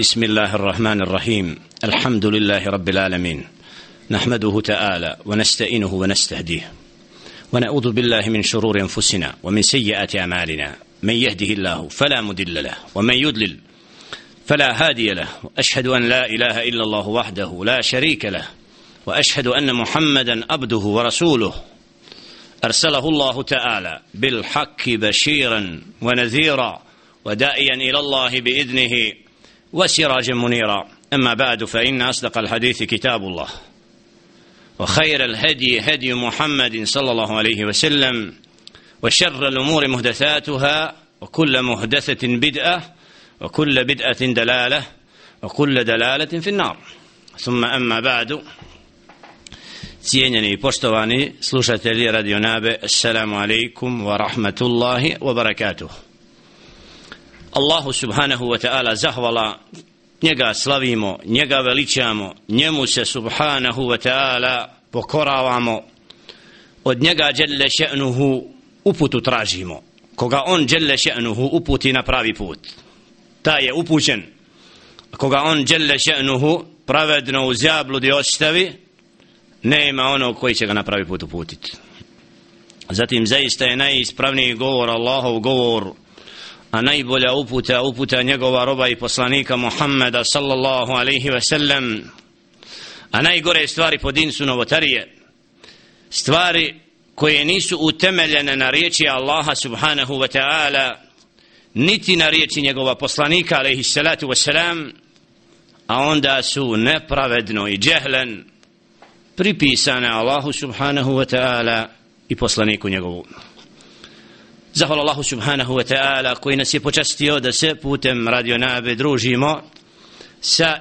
بسم الله الرحمن الرحيم. الحمد لله رب العالمين. نحمده تعالى ونستئنه ونستهديه. ونعوذ بالله من شرور أنفسنا ومن سيئات أعمالنا. من يهده الله فلا مضل له ومن يضلل فلا هادي له. وأشهد أن لا إله إلا الله وحده لا شريك له. وأشهد أن محمدا عبده ورسوله. أرسله الله تعالى بالحق بشيرا ونذيرا وداعيا إلى الله بإذنه وسراجا منيرا أما بعد فإن أصدق الحديث كتاب الله وخير الهدي هدي محمد صلى الله عليه وسلم وشر الأمور مهدثاتها وكل مهدثة بدأة وكل بدأة دلالة وكل دلالة في النار ثم أما بعد cijenjeni poštovani slušatelji Radio Nabe, assalamu alaikum wa rahmatullahi wa barakatuh. Allahu subhanahu wa ta'ala zahvala njega slavimo, njega veličamo, njemu se subhanahu wa ta'ala pokoravamo, od njega djelle še'nuhu uputu tražimo. Koga on djelle še'nuhu uputi na pravi put. Ta je upućen. Koga on djelle še'nuhu pravedno u zabludi ostavi, nema ono koji će ga na pravi put uputiti. Zatim zaista je najispravniji govor Allahov govor a najbolja uputa uputa njegova roba i poslanika Muhammeda sallallahu alaihi ve sellem. A najgore stvari po din su novotarije. Stvari koje nisu utemeljene na riječi Allaha subhanahu wa ta'ala niti na riječi njegova poslanika alaihi salatu wa salam a onda su nepravedno i džehlen pripisane Allahu subhanahu wa ta'ala i poslaniku njegovu. Zahvala Allahu subhanahu wa ta'ala koji nas je počastio da se putem Radio Nabe družimo sa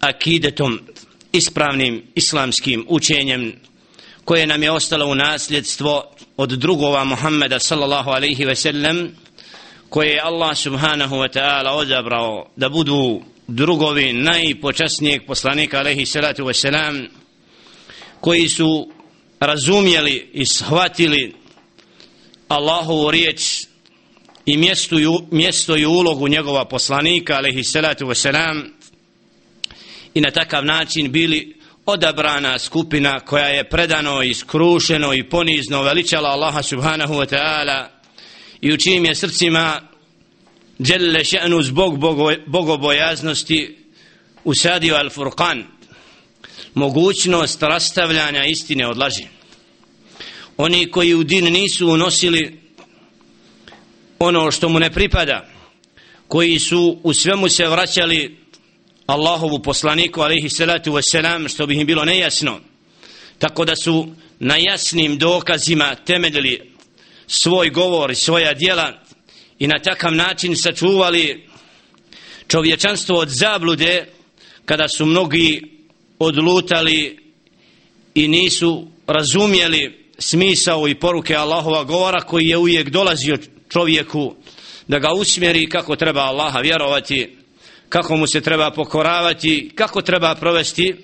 akidetom ispravnim islamskim učenjem koje nam je ostalo u nasljedstvo od drugova Muhammeda sallallahu alaihi ve sellem koje je Allah subhanahu wa ta'ala odabrao da budu drugovi najpočasnijeg poslanika alaihi salatu wa salam koji su razumjeli i shvatili Allahovu riječ i mjesto, mjesto i ulogu njegova poslanika alaihi salatu wasalam i na takav način bili odabrana skupina koja je predano i skrušeno i ponizno veličala Allaha subhanahu wa ta'ala i u čijim je srcima djelle še'nu zbog bogobojaznosti usadio al-Furqan mogućnost rastavljanja istine od laži oni koji u din nisu unosili ono što mu ne pripada koji su u svemu se vraćali Allahovu poslaniku alaihi salatu wasalam što bi im bilo nejasno. Tako da su na jasnim dokazima temeljili svoj govor i svoja dijela i na takav način sačuvali čovječanstvo od zablude kada su mnogi odlutali i nisu razumjeli smisao i poruke Allahova govora koji je uvijek dolazio čovjeku da ga usmjeri kako treba Allaha vjerovati, kako mu se treba pokoravati, kako treba provesti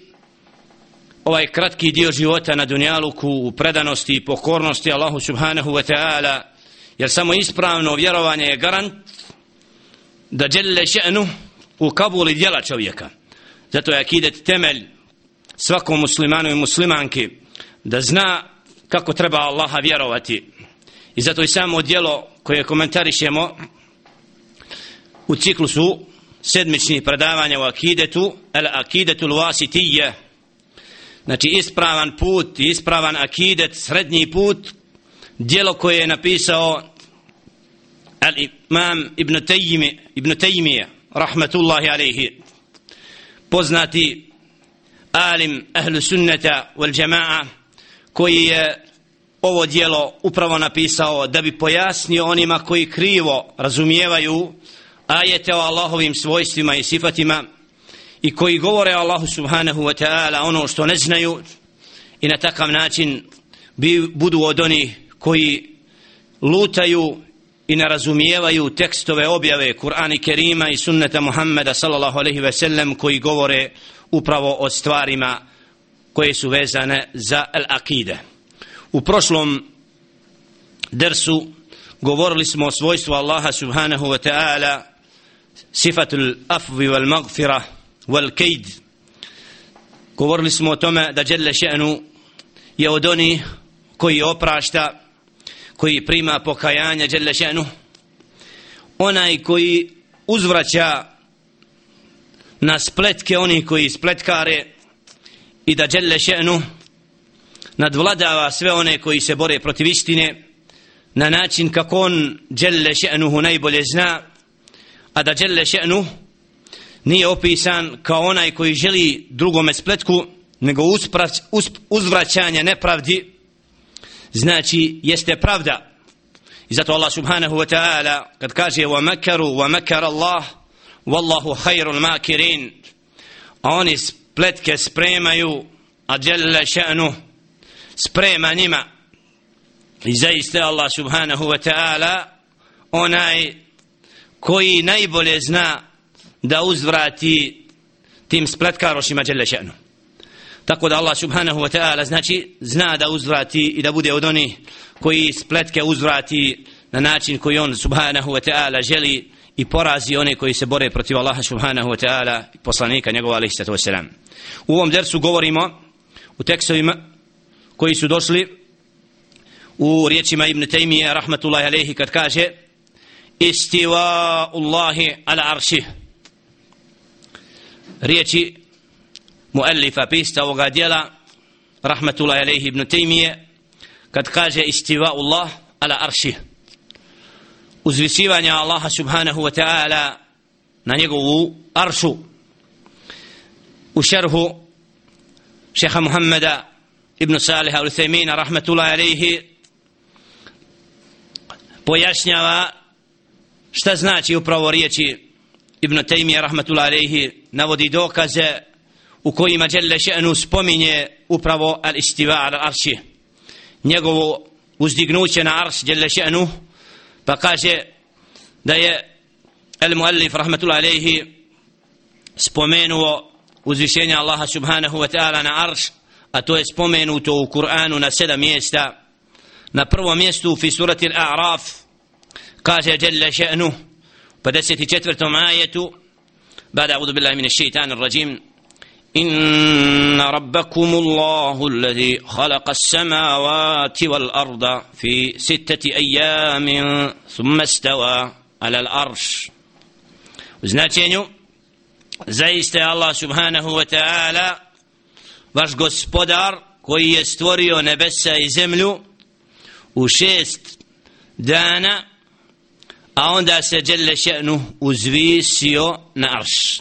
ovaj kratki dio života na dunjaluku u predanosti i pokornosti Allahu subhanahu wa ta'ala. Jer samo ispravno vjerovanje je garant da djelle še'nu u kabuli djela čovjeka. Zato je akidet temelj svakom muslimanu i muslimanki da zna kako treba Allaha vjerovati. I zato i samo dijelo koje komentarišemo u ciklusu sedmičnih predavanja u akidetu, al akidetu l'vasitije, znači ispravan put, ispravan akidet, srednji put, dijelo koje je napisao al imam ibn Tejmi, ibn Tejmije, rahmetullahi alaihi, poznati alim ahlu sunnata wal jama'a, koji je ovo dijelo upravo napisao da bi pojasnio onima koji krivo razumijevaju ajete o Allahovim svojstvima i sifatima i koji govore Allahu subhanahu wa ta'ala ono što ne znaju i na takav način bi, budu od onih koji lutaju i ne razumijevaju tekstove objave Kur'ana Kerima i sunneta Muhammeda sallallahu alaihi ve sellem koji govore upravo o stvarima koje su vezane za al-akide. U prošlom dersu govorili smo o svojstvu Allaha subhanahu wa ta'ala sifatul afvi wal magfira wal kejd govorili smo o tome da Đelle še'nu je od oni koji oprašta koji prima pokajanja Đelle še'nu onaj koji uzvraća na spletke oni koji spletkare i da Jelle še'nu nadvladava sve one koji se bore protiv istine na način kako on Jelle še'nuhu najbolje zna a da Jelle še'nu nije opisan kao onaj koji želi drugome spletku nego usprać, usp, uzvraćanje nepravdi znači jeste pravda. I zato Allah subhanahu wa ta'ala kad kaže wa makaru wa makar Allah wallahu khairul makirin a oni pletke spremaju a Jelle še'nu sprema njima. I zaiste Allah subhanahu wa ta'ala onaj koji najbolje zna da uzvrati tim spletkarošima dželle še'nu. Tako da Allah subhanahu wa ta'ala znači zna da uzvrati i da bude od onih koji spletke uzvrati na način koji on subhanahu wa ta'ala želi i porazi one koji se bore protiv Allaha subhanahu wa ta'ala i poslanika njegova alaihi sallatu wasalam u ovom dersu govorimo u tekstovima koji su došli u riječima Ibn Taymiye rahmatullahi alaihi kad kaže istiva Allahi ala arših riječi muallifa pista ovoga dijela rahmatullahi alaihi Ibn Taymiye kad kaže istiva Allah ala arših uzvisivanja Allaha subhanahu wa ta'ala na njegovu aršu u šerhu šeha Muhammeda ibn Salih al-Uthaymin rahmatullahi alaihi pojašnjava šta znači upravo riječi Ibn Taymiyyah rahmatullahi alejhi navodi dokaze u kojima dželle še'nu spominje upravo al istiva al arši njegovo uzdignuće na arš dželle še'nu pa kaže da je al muallif rahmatullahi alejhi spomenuo uzvišenje Allaha subhanahu wa ta'ala na arš a to je spomenuto u Kur'anu na sedam mjesta na prvom mjestu fi surati al-A'raf kaže jalla pa 54. ajetu بعد أعوذ بالله من الشيطان الرجيم إن ربكم الله الذي خلق السماوات والأرض في ستة أيام ثم استوى على الأرش zaista je Allah subhanahu wa ta'ala vaš gospodar koji je stvorio nebesa i zemlju u šest dana a onda se djelle še'nu uzvisio na arš.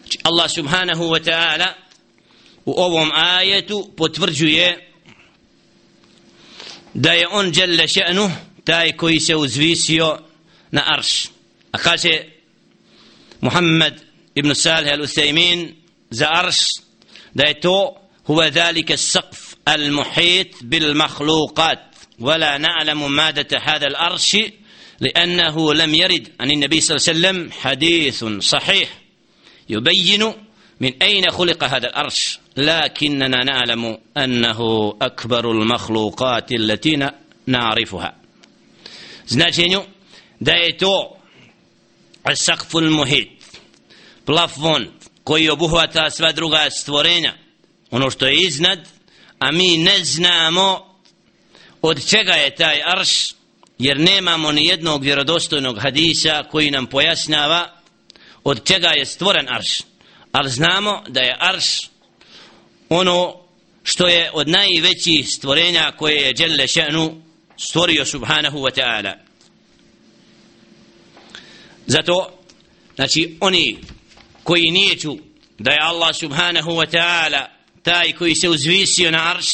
Znači Allah subhanahu wa ta'ala u ovom ajetu potvrđuje da je on djelle še'nu taj koji se uzvisio na arš. A kaže Muhammed za arš da je to huwa dhalika saqf المحيط بالمخلوقات. ولا نعلم مادة هذا الأرش لأنه لم يرد عن النبي صلى الله عليه وسلم حديث صحيح يبين من أين خلق هذا الأرش. لكننا نعلم أنه أكبر المخلوقات التي نعرفها. je to sakful muhit plafon koji obuhvata sva druga stvorenja. Ono što je iznad a mi ne znamo od čega je taj arš jer nemamo ni jednog vjerodostojnog hadisa koji nam pojasnjava od čega je stvoren arš. Ali znamo da je arš ono što je od najvećih stvorenja koje je Đelle še'nu stvorio subhanahu wa ta'ala. Zato znači oni koji nijeću da je Allah subhanahu wa ta'ala taj koji se uzvisio na arš.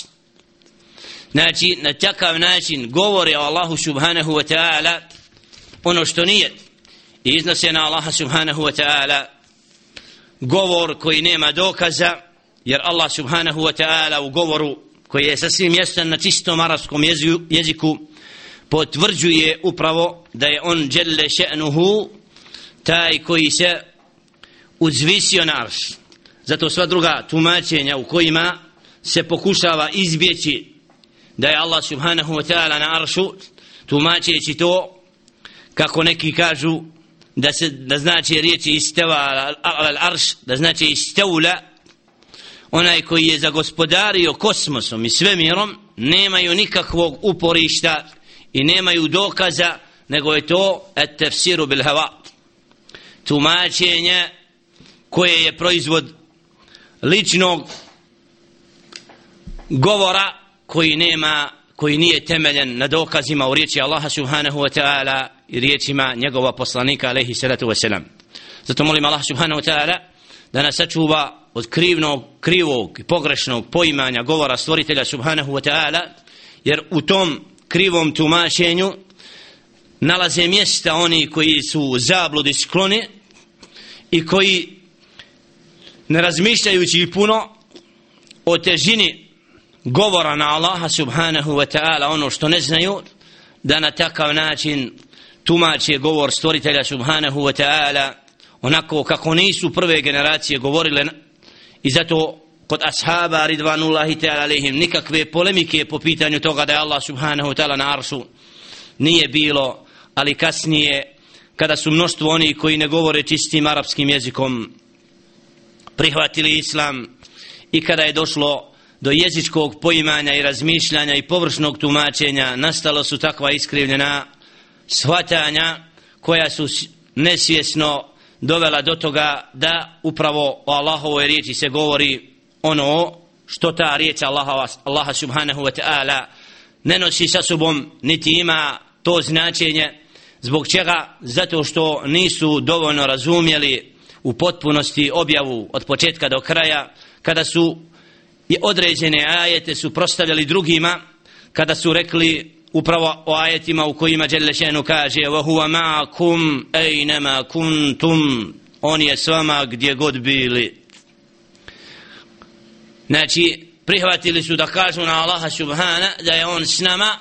Znači na takav način govori o Allahu subhanahu wa ta'ala ono što nije. I iznose na Allaha subhanahu wa ta'ala govor koji nema dokaza jer Allah subhanahu wa ta'ala u govoru koji je sasvim mjestan na čistom arabskom jeziku potvrđuje upravo da je on jelle še'nuhu taj koji se uzvisio na arš zato sva druga tumačenja u kojima se pokušava izbjeći da je Allah subhanahu wa ta'ala na aršu tumačeći to kako neki kažu da se da znači riječi isteva al arš da znači istavla onaj koji je zagospodario kosmosom i svemirom nemaju nikakvog uporišta i nemaju dokaza nego je to et tefsiru bil hava tumačenje koje je proizvod ličnog govora koji nema koji nije temeljen na dokazima u riječi Allaha subhanahu wa ta'ala i riječima njegova poslanika alaihi salatu wa salam. Zato molim Allah subhanahu wa ta'ala da nas sačuva od krivnog, krivog i pogrešnog poimanja govora stvoritelja subhanahu wa ta'ala jer u tom krivom tumačenju nalaze mjesta oni koji su zabludi skloni i koji ne razmišljajući puno o težini govora na Allaha subhanahu wa ta'ala ono što ne znaju da na takav način tumače govor stvoritelja subhanahu wa ta'ala onako kako nisu prve generacije govorile. I zato kod ashaba ridvanullahi ta'ala alihim nikakve polemike po pitanju toga da je Allah subhanahu wa ta'ala na arsu nije bilo ali kasnije kada su mnoštvo oni koji ne govore čistim arapskim jezikom prihvatili islam i kada je došlo do jezičkog poimanja i razmišljanja i površnog tumačenja nastalo su takva iskrivljena shvatanja koja su nesvjesno dovela do toga da upravo o Allahovoj riječi se govori ono što ta riječ Allaha, Allaha subhanahu wa ta'ala ne nosi sa sobom niti ima to značenje. Zbog čega? Zato što nisu dovoljno razumjeli u potpunosti objavu od početka do kraja kada su i određene ajete su prostavljali drugima kada su rekli upravo o ajetima u kojima Đelešenu kaže wa huwa ma'akum كُنْتُمْ kuntum on je s vama gdje god bili znači prihvatili su da kažu na Allaha subhana da je on s nama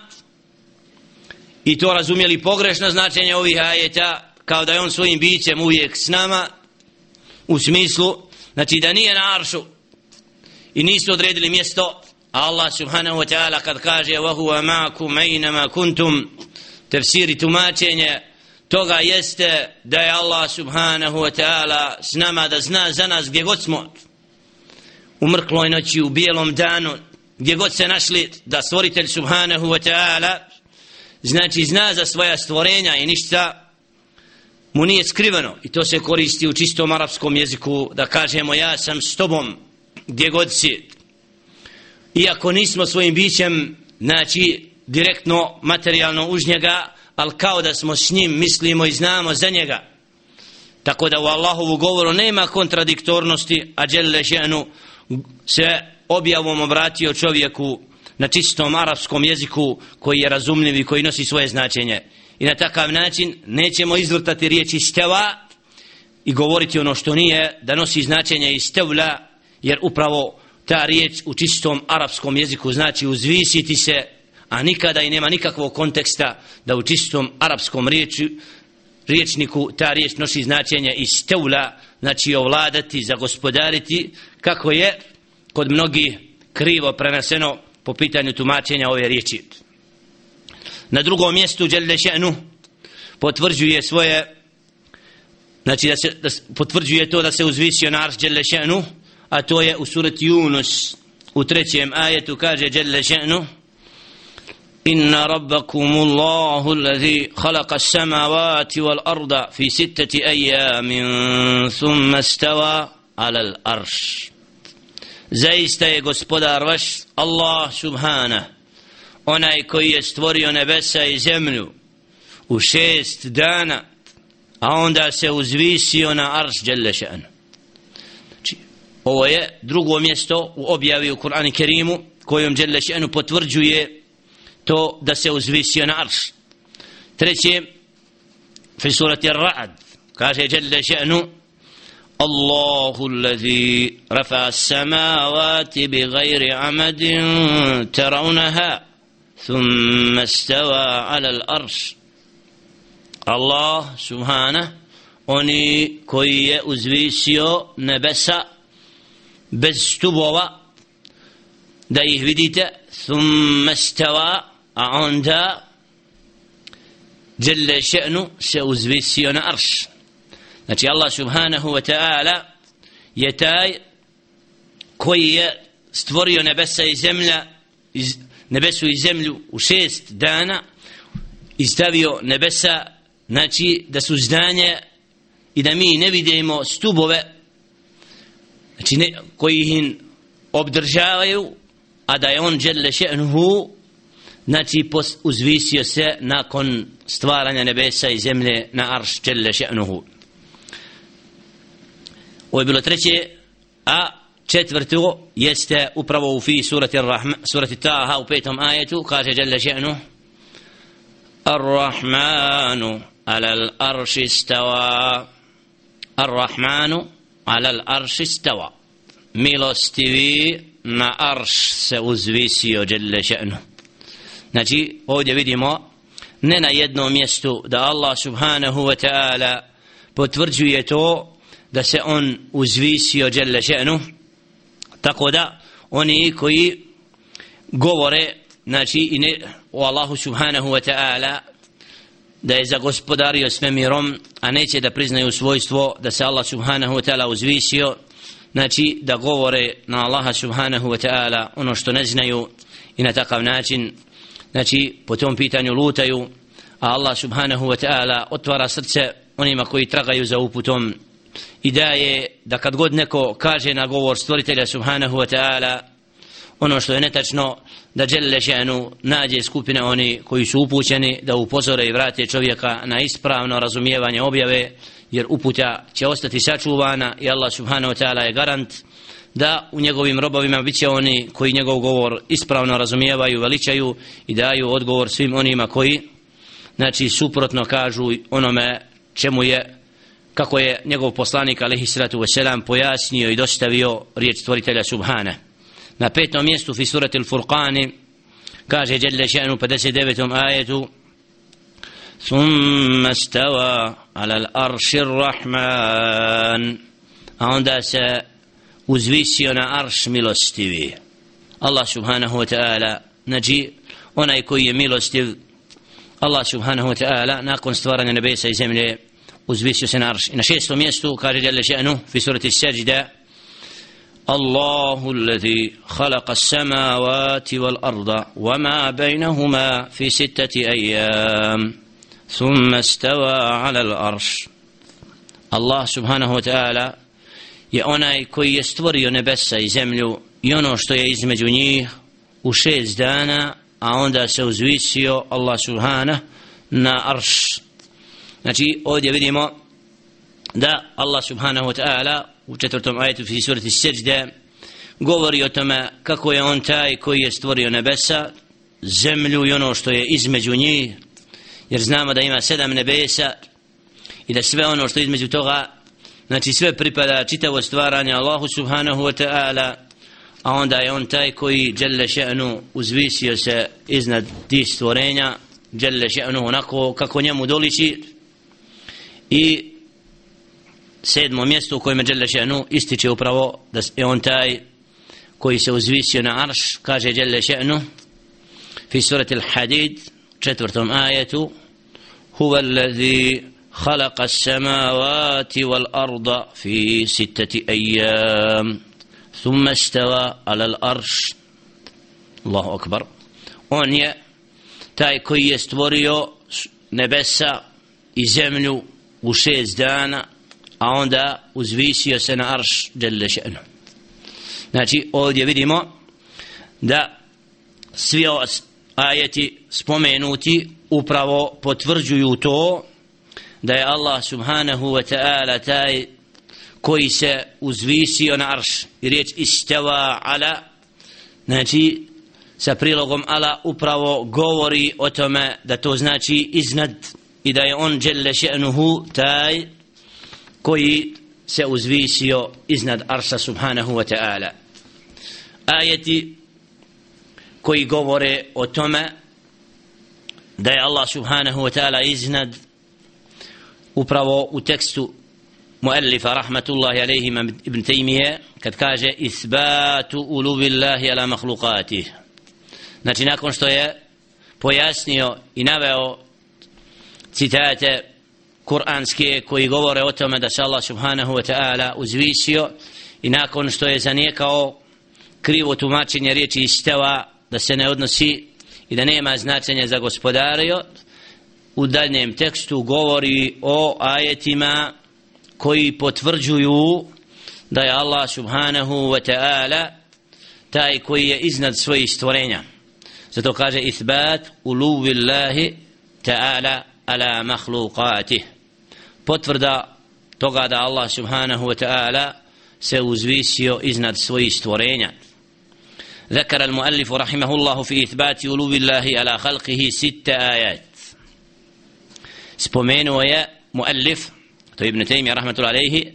i to razumjeli pogrešno značenje ovih ajeta kao da je on svojim bićem uvijek s nama u smislu znači da nije na aršu i nisu odredili mjesto Allah subhanahu wa ta'ala kad kaže wa huwa ma'akum aynama kuntum i tumačenje toga jeste da je Allah subhanahu wa ta'ala s nama da zna za nas gdje god smo. U mrkloj noći u bijelom danu gdje god se našli da stvoritelj subhanahu wa ta'ala znači zna za svoja stvorenja i ništa mu nije skriveno. I to se koristi u čistom arapskom jeziku da kažemo ja sam s tobom gdje god si. Iako nismo svojim bićem znači direktno materijalno uz njega ali kao da smo s njim mislimo i znamo za njega. Tako da u Allahovu govoru nema kontradiktornosti a Đelle ženu se objavom obratio čovjeku na čistom arapskom jeziku koji je razumljiv i koji nosi svoje značenje i na takav način nećemo izvrtati riječi steva i govoriti ono što nije da nosi značenje iz stevla jer upravo ta riječ u čistom arapskom jeziku znači uzvisiti se a nikada i nema nikakvog konteksta da u čistom arapskom riječi, riječniku ta riječ nosi značenje iz stevla, znači ovladati, zagospodariti kako je kod mnogi krivo preneseno po pitanju tumačenja ove riječi na drugom mjestu Đelešenu potvrđuje svoje znači da se da potvrđuje to da se uzvisio na arš Đelešenu a to je u surati Yunus u trećem ajetu kaže Jalla še'nu Inna rabbakum Allahu alladhi khalaqa as-samawati wal arda fi sittati ayamin thumma stawa ala al-arsh Zaista je gospodar vaš Allah subhana onaj koji je stvorio nebesa i zemlju u šest dana a onda se uzvisio na arš Jalla še'nu Ovo je drugo mjesto u objavi u Kur'anu Kerimu kojom Đelle Šenu potvrđuje to da se uzvisio na arš. Treće, fi surati Ra'ad, kaže Đelle Šenu الله الذي رفع السماوات بغير عمد ترونها ثم استوى على الأرش الله سبحانه oni koji je uzvisio nebesa bez stubova da ih vidite thumma stava a onda jelle še'nu se uzvisio na arš znači Allah subhanahu wa ta'ala je taj koji je stvorio nebesa i zemlja iz, nebesu i zemlju u šest dana i stavio nebesa znači da su znanje i da mi ne vidimo stubove znači ne, koji ih obdržavaju a da je on dželle še'nuhu znači pos, uzvisio se nakon stvaranja nebesa i zemlje na arš dželle še'nuhu. Ovo je bilo treće a Četvrtu jeste upravo u fi surati, rahma, surati Taha u petom ajetu, kaže Jalla Še'nu, Ar-Rahmanu alal arši stava, Ar-Rahmanu alal arši stava, milostivi na arš se uzvisio Jalla Še'nu. Znači, ovdje vidimo, ne na jednom mjestu da Allah subhanahu wa ta'ala potvrđuje to da se on uzvisio Jalla Še'nu, tako da oni koji govore znači i ne o Allahu subhanahu wa ta'ala da je zagospodario svemirom a neće da priznaju svojstvo da se Allah subhanahu wa ta'ala uzvisio znači da govore na Allaha subhanahu wa ta'ala ono što ne znaju i na takav način znači po tom pitanju lutaju a Allah subhanahu wa ta'ala otvara srce onima koji tragaju za uputom i daje da kad god neko kaže na govor stvoritelja subhanahu wa ta'ala ono što je netačno da dželle šenu nađe skupine oni koji su upućeni da upozore i vrate čovjeka na ispravno razumijevanje objave jer uputa će ostati sačuvana i Allah subhanahu wa ta'ala je garant da u njegovim robovima bit će oni koji njegov govor ispravno razumijevaju, veličaju i daju odgovor svim onima koji znači suprotno kažu onome čemu je kako je njegov poslanik alaihi salatu wasalam pojasnio i dostavio riječ stvoritelja subhana na petom mjestu fi surati al-Furqani kaže Jelle še'nu 59. ajetu ثم استوى على الأرش الرحمن عند سا uzvisio arš milostivi Allah subhanahu wa ta'ala nađi onaj koji je milostiv Allah subhanahu wa ta'ala nakon stvaranja nebesa i zemlje uzvisio se na arš i na šestom mjestu kaže jale še'nu fi surati seđda الله الذي خلق السماوات والأرض وما بينهما في ستة أيام ثم استوى على الأرش الله سبحانه وتعالى je onaj koji je stvorio nebesa i zemlju i ono što je između njih u šest dana a onda se uzvisio Allah subhana na arš znači ovdje vidimo da Allah subhanahu wa ta'ala u četvrtom ajetu fi surati seđde govori o tome kako je on taj koji je stvorio nebesa zemlju i ono što je između njih jer znamo da ima sedam nebesa i da sve ono što je između toga znači sve pripada čitavo stvaranje Allahu subhanahu wa ta'ala a onda je on taj koji djelle še'nu uzvisio se iznad tih stvorenja djelle še'nu onako kako njemu doliči i sedmo mjesto u kojem je djelle še'nu ističe upravo da je on taj koji se uzvisio na arš kaže djelle še'nu fi surati al-hadid četvrtom ajetu huwa alladhi خلق السماوات والأرض في ستة أيام ثم استوى على الأرش الله أكبر on je taj koji je stvorio nebesa i zemlju u šest dana a onda uzvisio se na arš djelle še'nu. Znači ovdje vidimo da svi ajeti spomenuti upravo potvrđuju to da je Allah subhanahu wa ta'ala taj koji se uzvisio na arš. I riječ isteva ala znači sa prilogom ala upravo govori o tome da to znači iznad i da je on dželle še'nuhu taj koji se uzvisio iznad arša subhanahu wa ta'ala. Ajeti koji govore o tome da je Allah subhanahu wa ta'ala iznad upravo u tekstu muallifa rahmatullahi alaihi ibn Taymiye kad kaže isbatu ulubillahi ala mahlukatih znači nakon što je pojasnio i naveo citate kuranske koji govore o tome da se Allah subhanahu wa ta'ala uzvisio i nakon što je zanijekao krivo tumačenje riječi isteva da se ne odnosi i da nema značenja za gospodario u daljem tekstu govori o ajetima koji potvrđuju da je Allah subhanahu wa ta'ala taj koji je iznad svojih stvorenja. Zato kaže ithbat uluvillahi ta'ala ala mahlukatih potvrda toga da Allah subhanahu wa ta'ala se uzvisio iznad svojih stvorenja ذكر المؤلف رحمه الله في إثبات ألو الله على خلقه ست آيات spomenuo je muallif to je Ibn Taymi rahmetullahi alejhi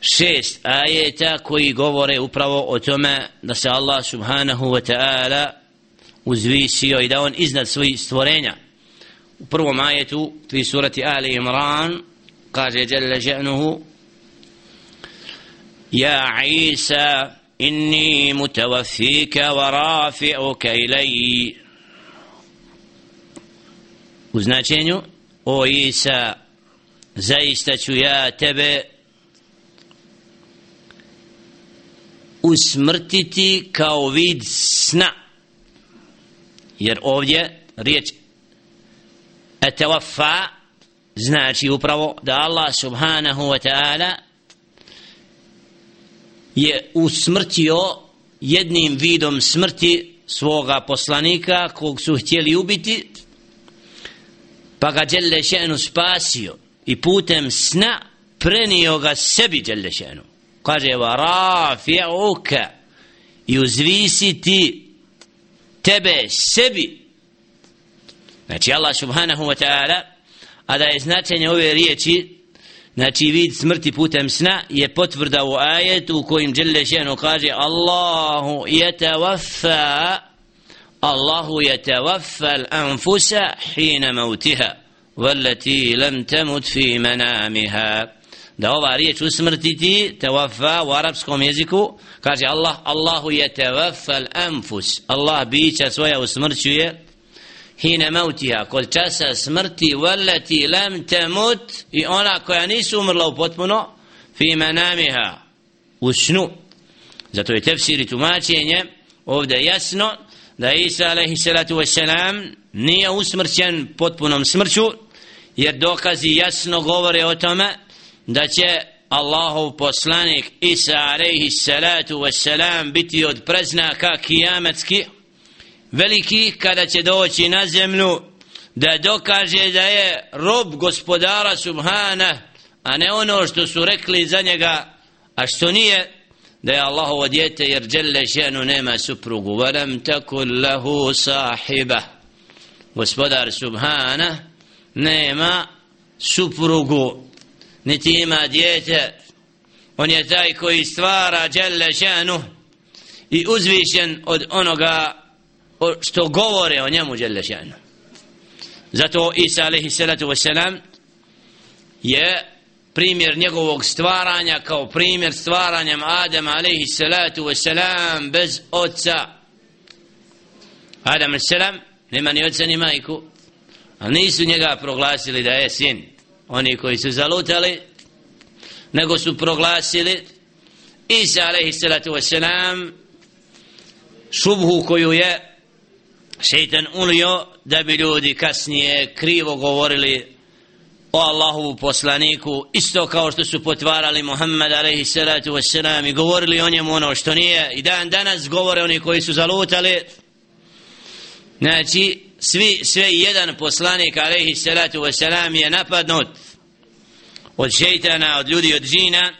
šest ajeta koji govore upravo o tome da se Allah subhanahu wa ta'ala uzvisio i da on iznad svojih stvorenja u prvom ajetu fi surati Ali Imran kaže jalla ja'nuhu ja Isa inni mutawaffika wa rafi'uka ilai u značenju o Isa zaista ću ja tebe usmrtiti kao vid sna. Jer ovdje riječ etawaffa znači upravo da Allah subhanahu wa ta'ala je usmrtio jednim vidom smrti svoga poslanika kog su htjeli ubiti pa ga Đelle še'nu spasio i putem sna prenio ga sebi Đelle še'nu. Kaže va rafi'uka i uzvisiti tebe sebi znači Allah subhanahu wa ta'ala a da je značenje ove riječi znači vid smrti putem sna je potvrda u ajetu u kojim Đelle še'nu kaže Allahu yatawaffa Allahu yatawaffa al-anfusa hina mautiha والتي لم تمت في منامها da ova riječ usmrtiti tewafa u arapskom jeziku kaže Allah Allahu je tewafal anfus Allah bića svoja usmrćuje hine mautiha kod časa smrti veleti lam temut i ona koja nisu umrla u potpuno fi manamiha u snu. Zato je tefsir i tumačenje ovdje jasno da Isa alaihi salatu wasalam nije usmrćen potpunom smrću jer dokazi jasno govore o tome da će Allahov poslanik Isa alaihi salatu wasalam biti od preznaka kijametskih veliki kada će doći na zemlju da dokaže da je rob gospodara subhana a ne ono što su rekli za njega a što nije da je Allahovo djete jer djelle ženu nema suprugu. Varam takul lahu sahiba. Gospodar subhana nema suprugu niti ima djete on je taj koji stvara djelle ženu i uzvišen od onoga što govore o njemu djelle ženu zato Isa alaihi salatu wasalam je primjer njegovog stvaranja kao primjer stvaranjem Adama alaihi salatu wasalam bez oca. Adam salam nema ni oca ni majku ali nisu njega proglasili da je sin. Oni koji su zalutali nego su proglasili Isa alaihi salatu wasalam šubhu koju je šeitan ulio da bi ljudi kasnije krivo govorili o Allahovu poslaniku isto kao što su potvarali Muhammed alaihi salatu wasalam i govorili o njemu ono što nije i dan danas govore oni koji su zalutali znači svi, sve jedan poslanik alaihi salatu wasalam je napadnut od šeitana, od ljudi, od džina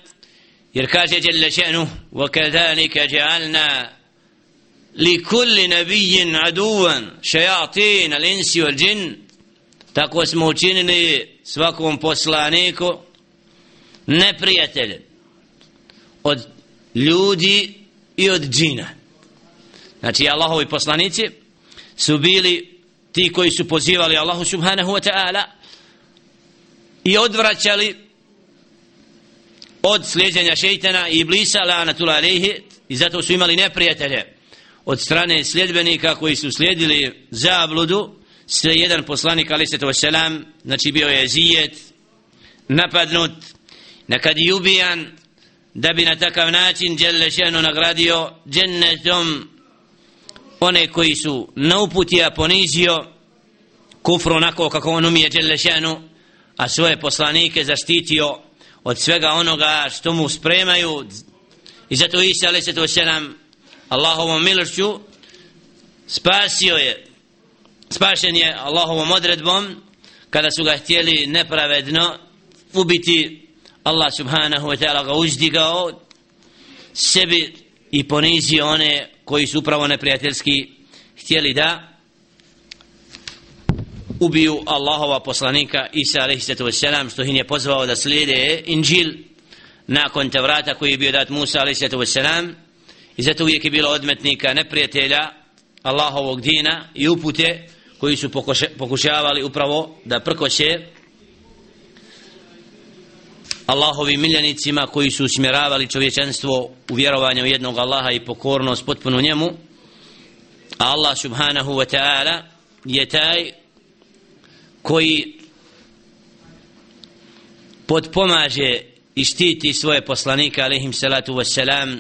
jer kaže Jelle še'nu وَكَذَلِكَ جَعَلْنَا لكل نبي عدوا شياطين wal džin tako smo učinili svakom poslaniku neprijateljem od ljudi i od džina. Znači, Allahovi poslanici su bili ti koji su pozivali Allahu subhanahu wa ta'ala i odvraćali od sljeđenja šeitana i iblisa, la natula i zato su imali neprijatelje od strane sljedbenika koji su slijedili zabludu sve jedan poslanik ali se to selam znači bio je zijet napadnut nekad i ubijan da bi na takav način Đelešenu nagradio džennetom one koji su na uputi a ponizio kufru onako kako on umije Đelešenu a svoje poslanike zaštitio od svega onoga što mu spremaju. I zato Isa alaih sallatu selam Allahovom milošću spasio je spašen je Allahovom odredbom kada su ga htjeli nepravedno ubiti Allah subhanahu wa ta'ala ga uzdigao sebi i ponizio one koji su upravo neprijateljski htjeli da ubiju Allahova poslanika Isa alaihi sallatu wassalam što hin je pozvao da slijede Inđil nakon Tevrata koji je bio dat Musa alaihi sallatu wassalam i zato uvijek je bilo odmetnika neprijatelja Allahovog dina i upute koji su pokušavali upravo da prkoše Allahovim miljenicima koji su usmjeravali čovječanstvo u vjerovanje u jednog Allaha i pokornost potpuno njemu. A Allah subhanahu wa ta'ala je taj koji podpomaže i štiti svoje poslanike alaihim salatu wassalam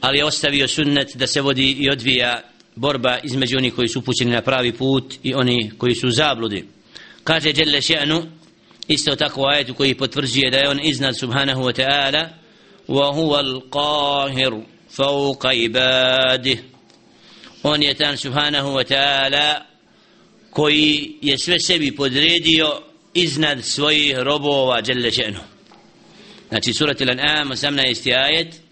ali je ostavio sunnet da se vodi i odvija borba između onih koji su upućeni na pravi put i oni koji su zabludi kaže Đelle še'nu isto tako ajetu koji potvrđuje da je on iznad subhanahu wa ta'ala wa huwa al-qahir on je tan subhanahu wa ta'ala koji je sve sebi podredio iznad svojih robova Đelle še'nu znači surat il-an'am 18. ajet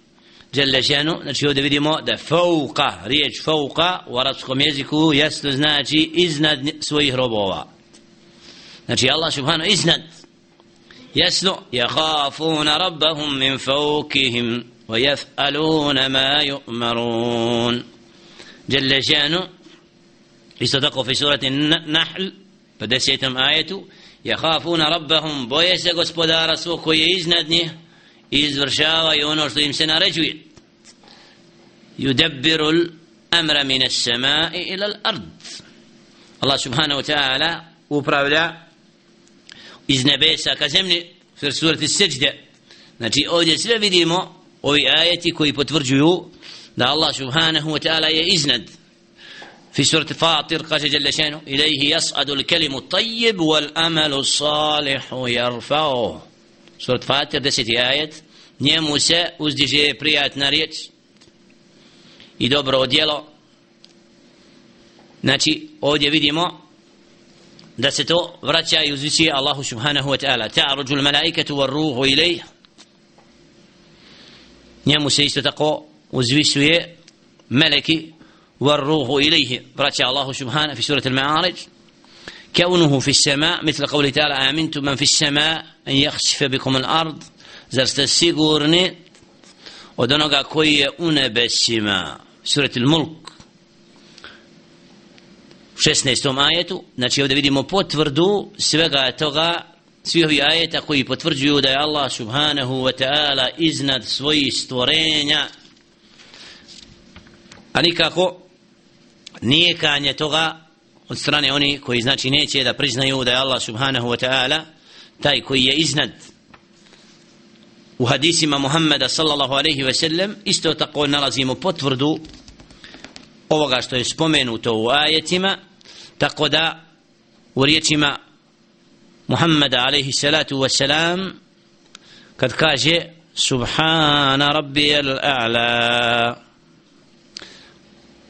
Jelle še'nu. Znači ovdje vidimo da fauqa riječ fauqa u arabskom jeziku jasno znači iznad svojih robova. Znači Allah subhanahu iznad. Jasno yakhafuna rabbahum min fawqihim wa yaf'aluna ma yu'marun. Jalla shanu isto tako fi surati nahl pa desetom ajetu yakhafuna rabbahum. Boje se gospodara svog koji je iznad njih i izvršavaju ono što im se naređuje yudabbiru al-amra min as-sama'i ila al-ard Allah subhanahu wa ta'ala upravlja iz nebesa ka zemlji u surati seđde znači ovdje sve vidimo ovi ajeti koji potvrđuju da Allah subhanahu wa ta'ala je iznad في سورة فاطر قال جل شانه إليه يصعد الكلم الطيب والأمل الصالح يرفعه Surat Fatir, deseti ajet, njemu se uzdiže prijatna riječ i dobro odjelo. Znači, ovdje vidimo da se to vraća i uzvisi Allahu subhanahu wa ta'ala. Ta'ruđu l-malaikatu wa ruhu ilaj. Njemu se isto tako uzvisuje meleki wa ruhu ilaj. Vraća Allahu subhanahu fi surat al-ma'arij. كونه في السماء مثل قوله تعالى آمنتم من في السماء أن يخسف بكم الأرض زر تسيقورني ودنقا كوي أنبسما سورة الملك u 16. ajetu, znači ovdje vidimo potvrdu svega toga, svi ovi ajeta koji potvrđuju da je Allah subhanahu wa ta'ala iznad svojih stvorenja, a nikako nije kanje toga od strane oni koji znači neće da priznaju da je Allah subhanahu wa ta'ala taj koji je iznad. U hadisima Muhammeda sallallahu alaihi wa sellem isto tako nalazimo potvrdu ovoga što je spomenuto u ajetima tako da u riječima Muhammeda alaihi salatu wasalam kad kaže Subhana rabbi al-a'la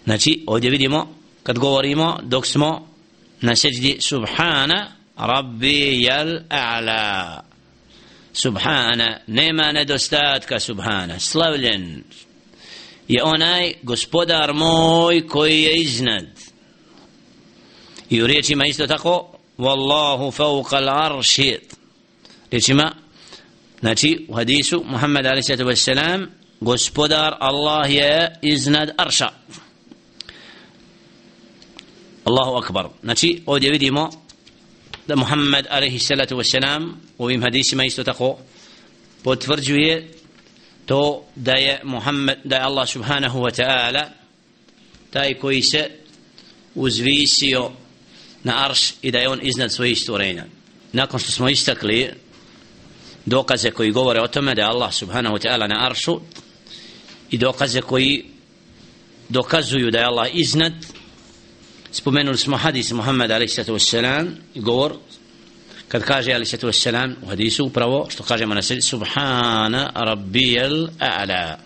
znači ovdje vidimo kad govorimo dok smo na seđdi Subhana rabbi jel a'la. Subhana nema nedostatka Subhana slavljen je onaj gospodar moj koji je iznad. I u riječima isto tako Wallahu fauqa al-arši riječima znači u hadisu Muhammed a.s. gospodar Allah je iznad arša. Allahu akbar znači ovdje vidimo da Muhammed a.s. u ovim hadisima isto tako potvrđuje to da je Muhammed da je Allah subhanahu wa ta'ala taj koji se uzvisio na arš i da je on iznad svojih stvorenja. Nakon što smo istakli dokaze koji govore o tome da je Allah subhanahu wa ta'ala na aršu i dokaze koji dokazuju da je Allah iznad spomenuli smo hadis Muhammed a.s. govor kad kaže a.s. u hadisu upravo što kažemo na sredi subhana rabbijel a'la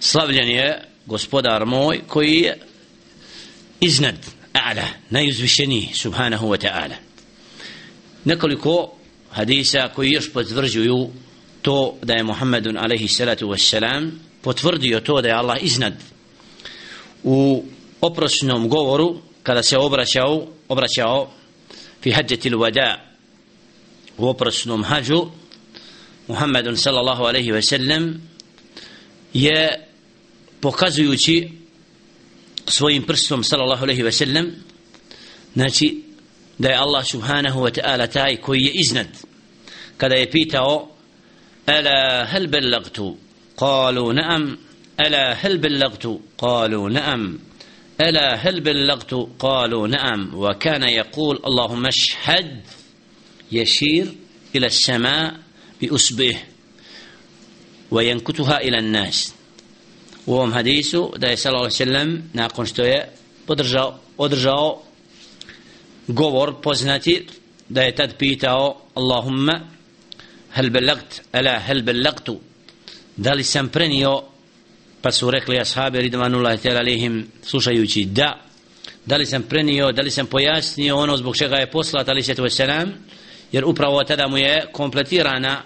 slavljen je gospodar moj koji je iznad a'la najuzvišeniji subhanahu wa ta'ala nekoliko hadisa koji još potvrđuju to da je Muhammedun alaihi salatu wassalam potvrdio to da je Allah iznad u oprosnom govoru kada se obraćao obraćao fi hađetil wada u oprosnom hađu Muhammedun sallallahu alaihi sellem je pokazujući svojim prstom sallallahu alaihi sellem znači da je Allah subhanahu wa ta'ala taj koji je iznad. Kada je pitao ala hel bellagtu qalu naam. Ala hel bellagtu qalu naam. ألا هل بلغت؟ قالوا نعم. وكان يقول اللهم اشهد يشير إلى السماء بأسبه وينكتها إلى الناس. وهم حديث دا صلى الله عليه وسلم ناقن شتوية. podržao, održao govor poznati da je tad pitao Allahumma hel belagt, ala hel belagtu da li sam prenio pa su rekli ashabi ridvanullahi ta'ala alihim slušajući da. Da li sam prenio, da li sam pojasnio ono zbog čega je poslat ali se to selam jer upravo tada mu je kompletirana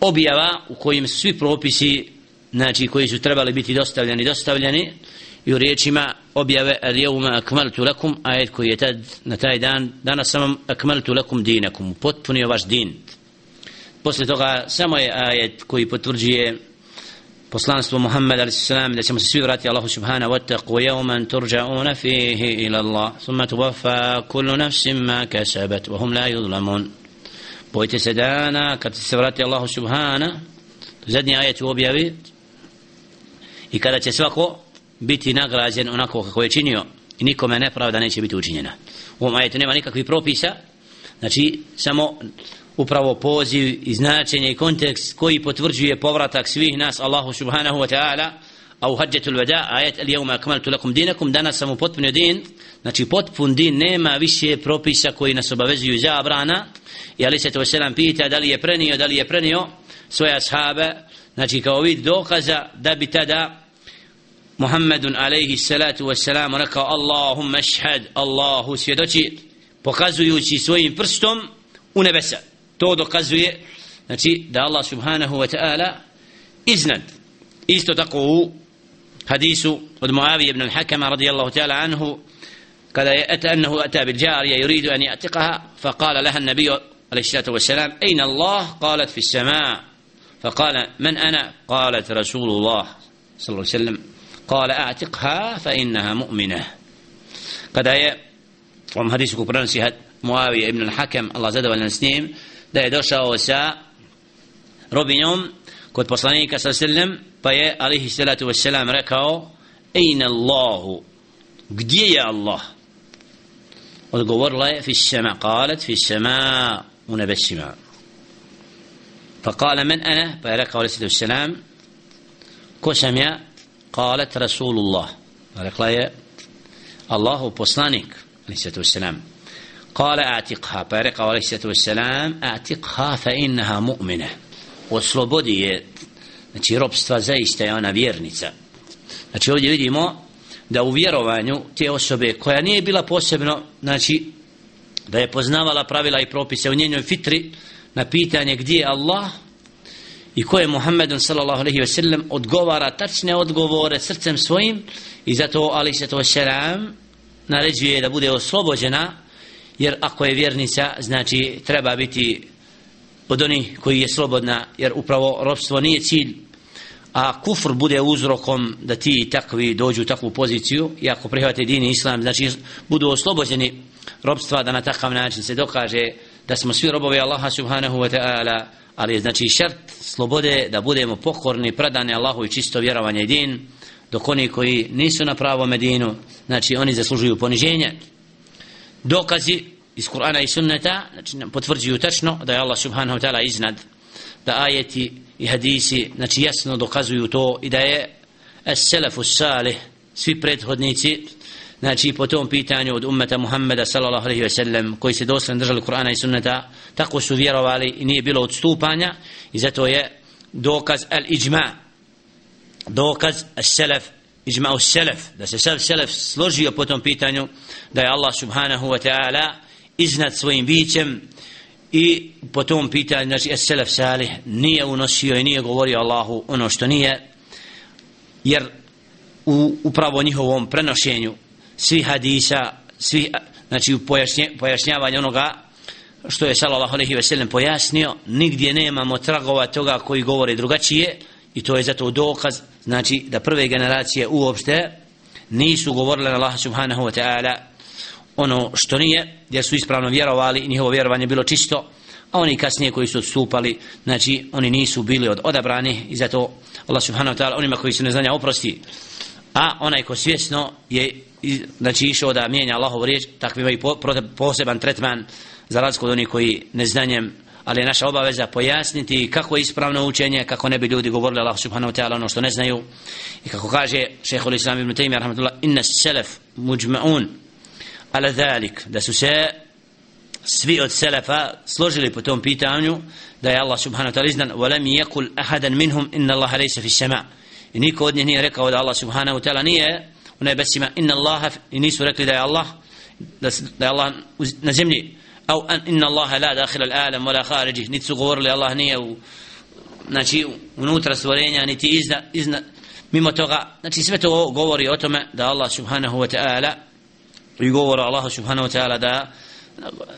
objava u kojim su svi propisi znači koji su trebali biti dostavljeni dostavljeni i u riječima objave al jevma akmaltu lakum ajet koji je tad na taj dan danas sam akmaltu lakum dinakum potpunio vaš din. Posle toga samo je ajet koji potvrđuje poslanstvo Muhammed a.s. da ćemo se svi vratiti Allahu subhanahu wa taqwa yawman turja'una fihi ila Allah thumma tuwaffa kullu nafsin ma kasabat wa hum la yuzlamun bojte se dana kad se vrati Allahu subhanahu zadnji ajet u objavi i kada će svako biti nagrađen onako kako je činio i nikome nepravda neće biti učinjena u ovom ajetu nema nikakvih propisa znači samo upravo poziv i značenje i kontekst koji potvrđuje povratak svih nas Allahu subhanahu wa ta'ala a u hađetul vada ajet al jevma akmaltu lakum dinakum danas sam u din. Znači potpun din nema više propisa koji nas obavezuju za abrana i ali se to selam pita da li je prenio da li je prenio svoje ashabe. Znači kao vid dokaza da bi tada Muhammedun alaihi salatu wassalam rekao Allahumma šhad Allahu svjedoči pokazujući svojim prstom u nebesa. To dokazuje znači da Allah subhanahu wa ta'ala iznad isto tako u hadisu od Muavi ibn al-Hakama radijallahu ta'ala anhu kada je ata annahu ata bil jarija yuridu an ya'tiqaha faqala laha an-nabiy alayhi salatu wassalam ayna Allah qalat fi as-sama' فقال من أنا قالت رسول الله صلى الله عليه وسلم قال أعتقها فإنها مؤمنة قد آية وم حديث كبران سيهد معاوية ابن الحكم الله زاد والنسنيم da je došao sa robinjom kod poslanika sa sallam pa je alihi salatu wassalam rekao ejna Allahu gdje je Allah odgovorila je fi sama qalat fi sama u nebesima فقال من أنا فيرك عليه الصلاة والسلام كسم يا قالت رسول الله فيرك الله بوصلانك عليه الصلاة والسلام قال اعتقها بارك عليه الصلاة والسلام اعتقها فإنها مؤمنة وslobodi je znači robstva zaista je ona vjernica znači ovdje vidimo da u vjerovanju te osobe koja nije bila posebno znači da je poznavala pravila i propise u njenoj fitri na pitanje gdje je Allah i ko je Muhammedun sallallahu alaihi ve sellem odgovara tačne odgovore srcem svojim i zato alaihi sallatu wasalam naređuje da bude oslobođena jer ako je vjernica znači treba biti od onih koji je slobodna jer upravo robstvo nije cilj. A kufr bude uzrokom da ti takvi dođu u takvu poziciju i ako prihvate dini islam znači budu oslobođeni robstva da na takav način se dokaže da smo svi robovi Allaha subhanahu wa ta'ala ali znači šart slobode da budemo pokorni predani Allahu i čisto vjerovanje din dok oni koji nisu na pravom medinu znači oni zaslužuju poniženje. Dokazi iz Kur'ana i sunneta znači nam potvrđuju tačno da je Allah subhanahu wa ta'ala iznad da ajeti i hadisi znači jasno dokazuju to i da je as-salafu salih svi prethodnici znači po tom pitanju od ummeta Muhammeda sallallahu alaihi ve sellem koji se doslovno držali Kur'ana i sunneta tako su vjerovali i nije bilo odstupanja i zato je dokaz al-ijma dokaz as-salaf ijma as-salaf da se sav selef složio po tom pitanju da je Allah subhanahu wa ta'ala iznad svojim bićem i po tom pitanju znači as-salaf salih nije unosio i nije govorio Allahu ono što nije jer u upravo njihovom prenošenju svi hadisa svi znači u pojašnje, pojašnjavanje onoga što je sallallahu alejhi ve sellem pojasnio nigdje nemamo tragova toga koji govore drugačije i to je zato dokaz znači da prve generacije uopšte nisu govorile na Allah subhanahu wa ta'ala ono što nije jer su ispravno vjerovali i njihovo vjerovanje bilo čisto a oni kasnije koji su odstupali znači oni nisu bili od odabrani i zato Allah subhanahu wa ta'ala onima koji su neznanja oprosti. A onaj ko svjesno je znači išao da mijenja Allahovu riječ takvi imaju poseban tretman za razliku od onih koji neznanjem ali je naša obaveza pojasniti kako je ispravno učenje kako ne bi ljudi govorili Allah subhanahu wa ta'ala ono što ne znaju. I kako kaže šeho Islam ibn Taymi rahmatullah inna selef muđma'un ala zalik, da su se svi od selefa složili po tom pitanju da je Allah subhanahu wa ta'ala izdan walam yakul ahadan minhum inna Allah laysa fi sema i niko od njih nije rekao da Allah subhanahu wa ta'ala nije u nebesima inna Allaha i nisu rekli da je Allah da, da je Allah na zemlji. Au an inna Allaha la dakhil al-alam wala kharijih. Niti su govorili Allah nije u znači unutra stvorenja niti izna, izna mimo toga. Znači sve to govori o tome da Allah subhanahu wa ta'ala i govora Allaha subhanahu wa ta'ala da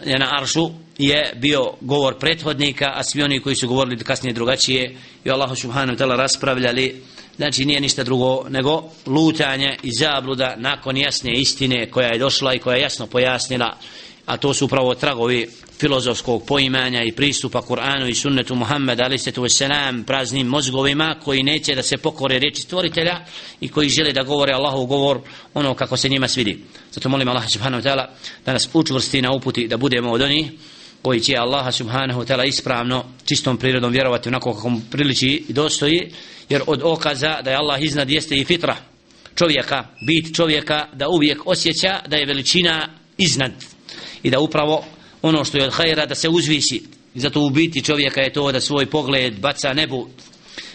je na aršu je bio govor prethodnika a svi oni koji su govorili kasnije drugačije i Allaha subhanahu wa ta'ala raspravljali znači nije ništa drugo nego lutanje i zabluda nakon jasne istine koja je došla i koja je jasno pojasnila a to su upravo tragovi filozofskog poimanja i pristupa Kur'anu i sunnetu Muhammeda ali se tu selam praznim mozgovima koji neće da se pokore riječi stvoritelja i koji žele da govore Allahu govor ono kako se njima svidi. Zato molim Allah subhanahu wa ta'ala da nas učvrsti na uputi da budemo od onih koji će Allaha subhanahu wa ta'ala ispravno čistom prirodom vjerovati onako kako mu priliči i dostoji jer od okaza da je Allah iznad jeste i fitra čovjeka, bit čovjeka da uvijek osjeća da je veličina iznad i da upravo ono što je od hajera da se uzvisi i zato u biti čovjeka je to da svoj pogled baca nebu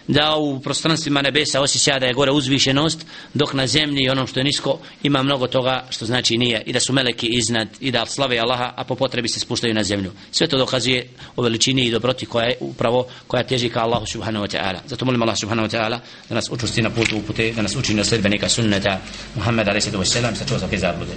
da u prostranstvima nebesa osjeća da je gore uzvišenost dok na zemlji onom što je nisko ima mnogo toga što znači nije. I da su meleki iznad i da slave Allaha a po potrebi se spuštaju na zemlju. Sve to dokazuje o veličini i dobroti koja je upravo koja teži ka Allahu subhanahu wa ta'ala. Zato molim Allah subhanahu wa ta'ala da nas učusti na putu upute da nas učini na sledbenika sunneta Muhammed a.s. sa čuva za zablude.